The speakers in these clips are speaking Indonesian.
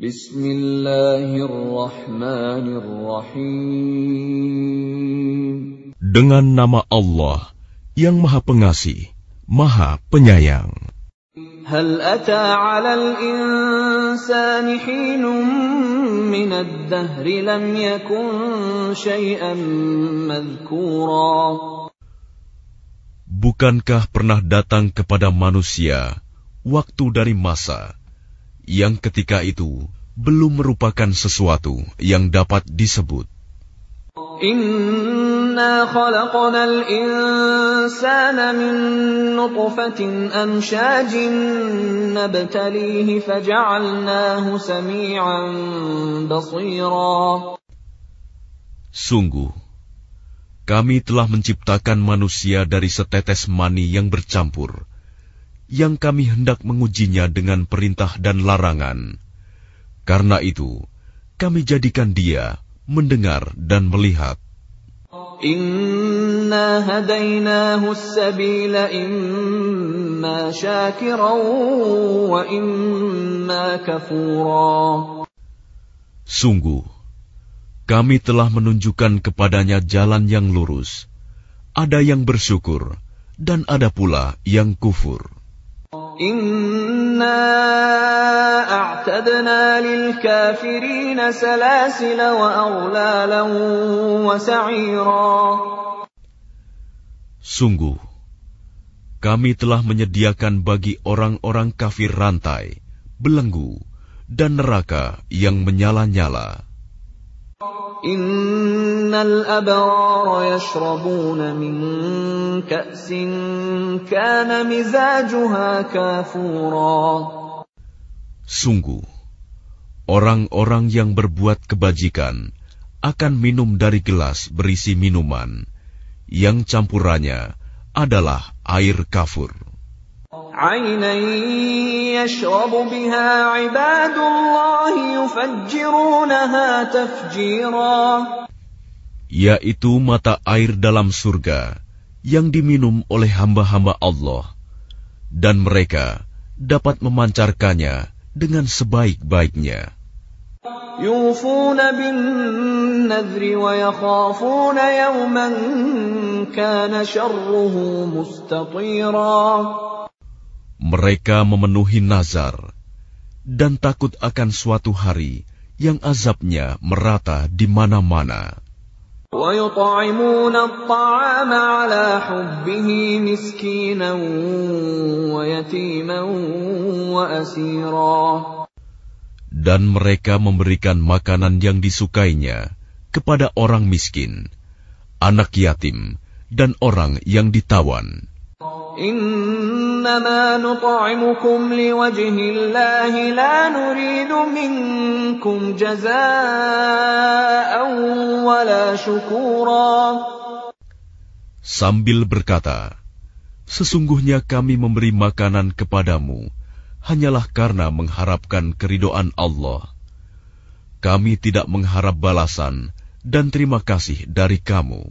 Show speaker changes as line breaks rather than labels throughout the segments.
Bismillahirrahmanirrahim.
Dengan nama Allah yang Maha Pengasih, Maha Penyayang.
هل أتى على الإنسان حين من الدهر لم يكن شيئا مذكورا
Bukankah pernah datang kepada manusia waktu dari masa yang ketika itu belum merupakan sesuatu yang dapat disebut?
Inna khalaqna al-insana min nutfatin amshajin nabtalihi faja'alnahu sami'an basira.
Sungguh, kami telah menciptakan manusia dari setetes mani yang bercampur, yang kami hendak mengujinya dengan perintah dan larangan. Karena itu, kami jadikan dia mendengar dan melihat.
Inna hadainahu sabila imma syakiran wa imma kafura.
Sungguh, kami telah menunjukkan kepadanya jalan yang lurus. Ada yang bersyukur, dan ada pula yang kufur.
Inna a'tadna lil kafirina salasila wa aghlalan wa sa'ira.
Sungguh, kami telah menyediakan bagi orang-orang kafir rantai, belenggu, dan neraka yang menyala-nyala.
Innal abrara yashrabuna min ka'sin kana mizajuha kafura.
Sungguh, orang-orang yang berbuat kebajikan akan minum dari gelas berisi minuman yang campurannya adalah air kafur yaitu mata air dalam surga yang diminum oleh hamba-hamba Allah, dan mereka dapat memancarkannya dengan sebaik-baiknya. Mereka memenuhi nazar dan takut akan suatu hari yang azabnya merata di mana-mana.
ويطعمون الطعام على حبه مسكينا ويتيما وأسيرا
Dan mereka memberikan makanan yang disukainya kepada orang miskin, anak yatim, dan orang yang ditawan.
إنما نطعمكم لوجه الله لا نريد منكم جزاء ولا شكورا
Sambil berkata, Sesungguhnya kami memberi makanan kepadamu hanyalah karena mengharapkan keridoan Allah. Kami tidak mengharap balasan dan terima kasih dari kamu.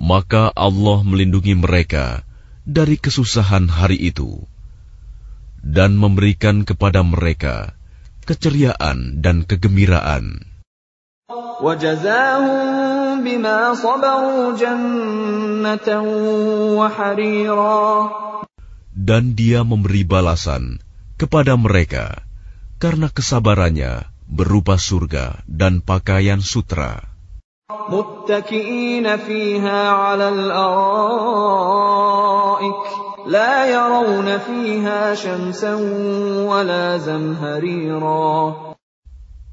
maka Allah melindungi mereka dari kesusahan hari itu dan memberikan kepada mereka keceriaan dan kegembiraan. Dan dia memberi balasan kepada mereka karena kesabarannya berupa surga dan pakaian sutra.
متكئين فيها على الأرائك لا يرون فيها شمسا ولا زمهريرا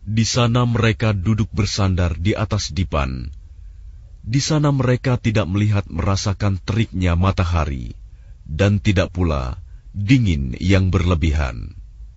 Di sana mereka duduk bersandar di atas dipan. Di sana mereka tidak melihat merasakan teriknya matahari, dan tidak pula dingin yang berlebihan.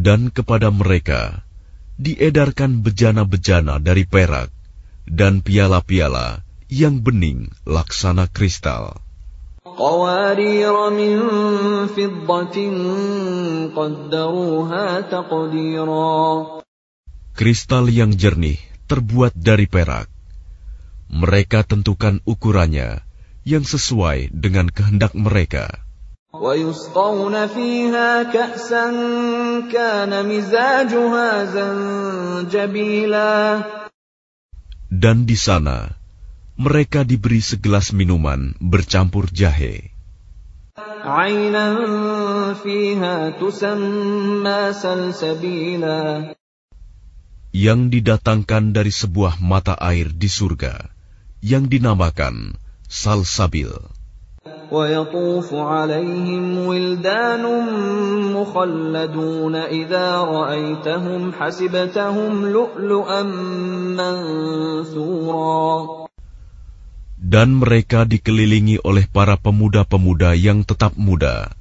dan kepada mereka diedarkan bejana-bejana dari perak dan piala-piala yang bening laksana kristal. Kristal yang jernih terbuat dari perak. Mereka tentukan ukurannya yang sesuai dengan kehendak mereka.
ويسقون فيها كأسا كان مزاجها زنجبيلا
Dan di sana, mereka diberi segelas minuman bercampur jahe.
عينا فيها تسمى سلسبيلا
yang didatangkan dari sebuah mata air di surga yang dinamakan Salsabil.
ويطوف عليهم ولدان مخلدون إذا رأيتهم حسبتهم لؤلؤا منثورا
Dan mereka dikelilingi oleh para pemuda-pemuda yang tetap muda.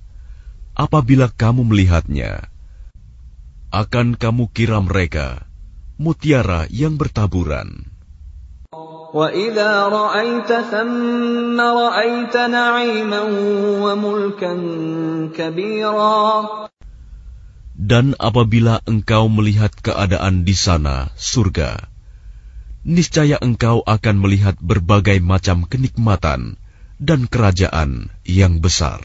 Apabila kamu melihatnya, akan kamu kira mereka mutiara yang bertaburan.
وإذا رأيت ثم رأيت نعيما وملكا كبيرا
Dan apabila engkau melihat keadaan di sana, surga, niscaya engkau akan melihat berbagai macam kenikmatan dan kerajaan yang besar.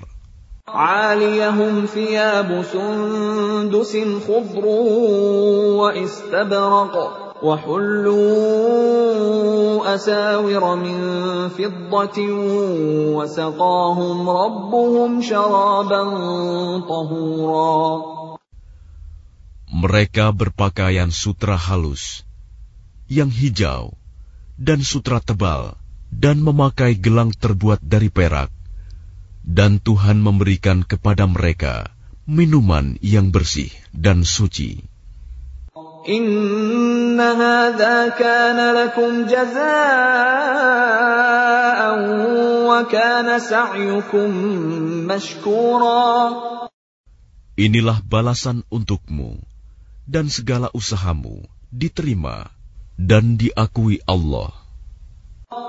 عاليهم ثياب سندس خضر واستبرق وحلوا أساور من فضة وسقاهم ربهم شرابا طهورا
Mereka berpakaian sutra halus, yang hijau, dan sutra tebal, dan memakai gelang terbuat dari perak, dan Tuhan memberikan kepada mereka minuman yang bersih dan suci.
إن هذا كان لكم جزاء وكان سعيكم مشكورا
Inilah balasan untukmu, dan segala usahamu diterima dan diakui Allah.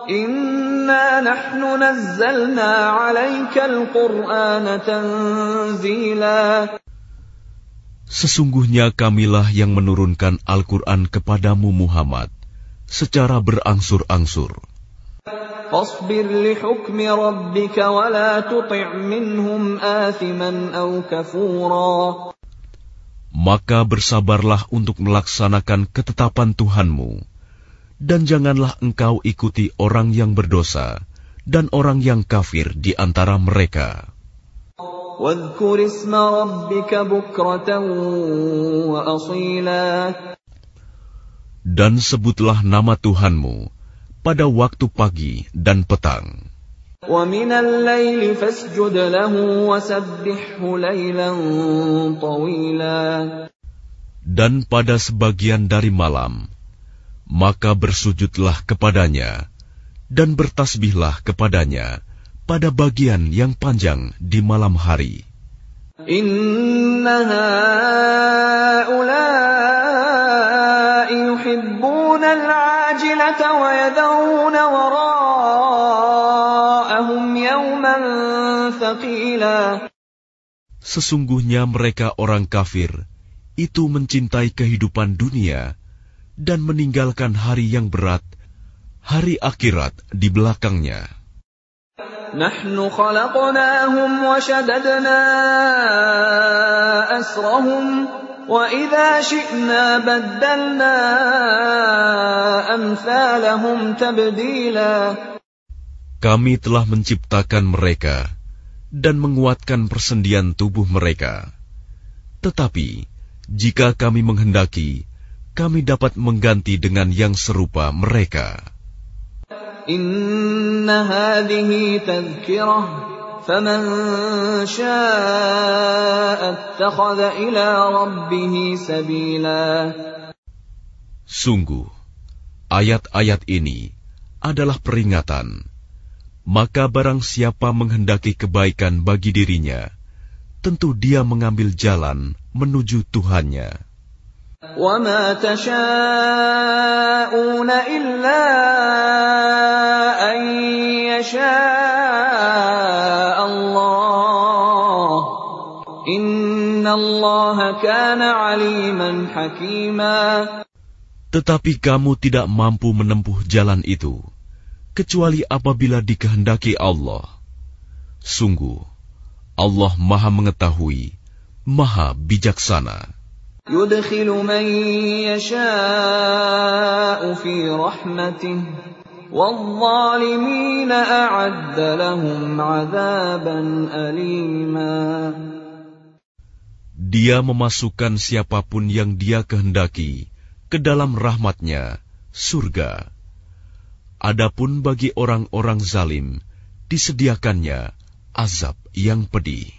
إنا نحن نزلنا عليك القرآن تنزيلا
Sesungguhnya kamilah yang menurunkan Al-Quran kepadamu Muhammad secara berangsur-angsur.
فاصبر لحكم ربك ولا تطع منهم آثما أو كفورا
Maka bersabarlah untuk melaksanakan ketetapan Tuhanmu, dan janganlah engkau ikuti orang yang berdosa dan orang yang kafir di antara mereka. Dan sebutlah nama Tuhanmu pada waktu pagi dan petang. Dan pada sebagian dari malam, maka bersujudlah kepadanya dan bertasbihlah kepadanya pada bagian yang panjang di malam hari. Sesungguhnya mereka orang kafir, itu mencintai kehidupan dunia dan meninggalkan hari yang berat, hari akhirat di belakangnya.
نحن خلقناهم وشددنا أسرهم وإذا شئنا بدلنا أمثالهم تبديلا
Kami telah menciptakan mereka dan menguatkan persendian tubuh mereka. Tetapi, Jika kami menghendaki, kami dapat mengganti dengan yang serupa mereka.
Inna hadhihi tadhkirah faman syaa'a ittakhadha ila rabbih sabila
Sungguh, ayat-ayat ini adalah peringatan. Maka barang siapa menghendaki kebaikan bagi dirinya, tentu dia mengambil jalan menuju Tuhannya.
وَمَا تَشَاءُونَ إِلَّا أَن يَشَاءَ اللَّهُ إِنَّ اللَّهَ كَانَ عَلِيمًا حَكِيمًا
Tetapi kamu tidak mampu menempuh jalan itu, kecuali apabila dikehendaki Allah. Sungguh, Allah Maha Mengetahui, Maha Bijaksana.
يُدْخِلُ مَن يَشَاءُ فِي رَحْمَتِهِ وَالظَّالِمِينَ أَعَدَّ لَهُمْ عَذَابًا أَلِيمًا
Dia memasukkan siapapun yang dia kehendaki ke dalam rahmatnya, surga. Adapun bagi orang-orang zalim, disediakannya azab yang pedih.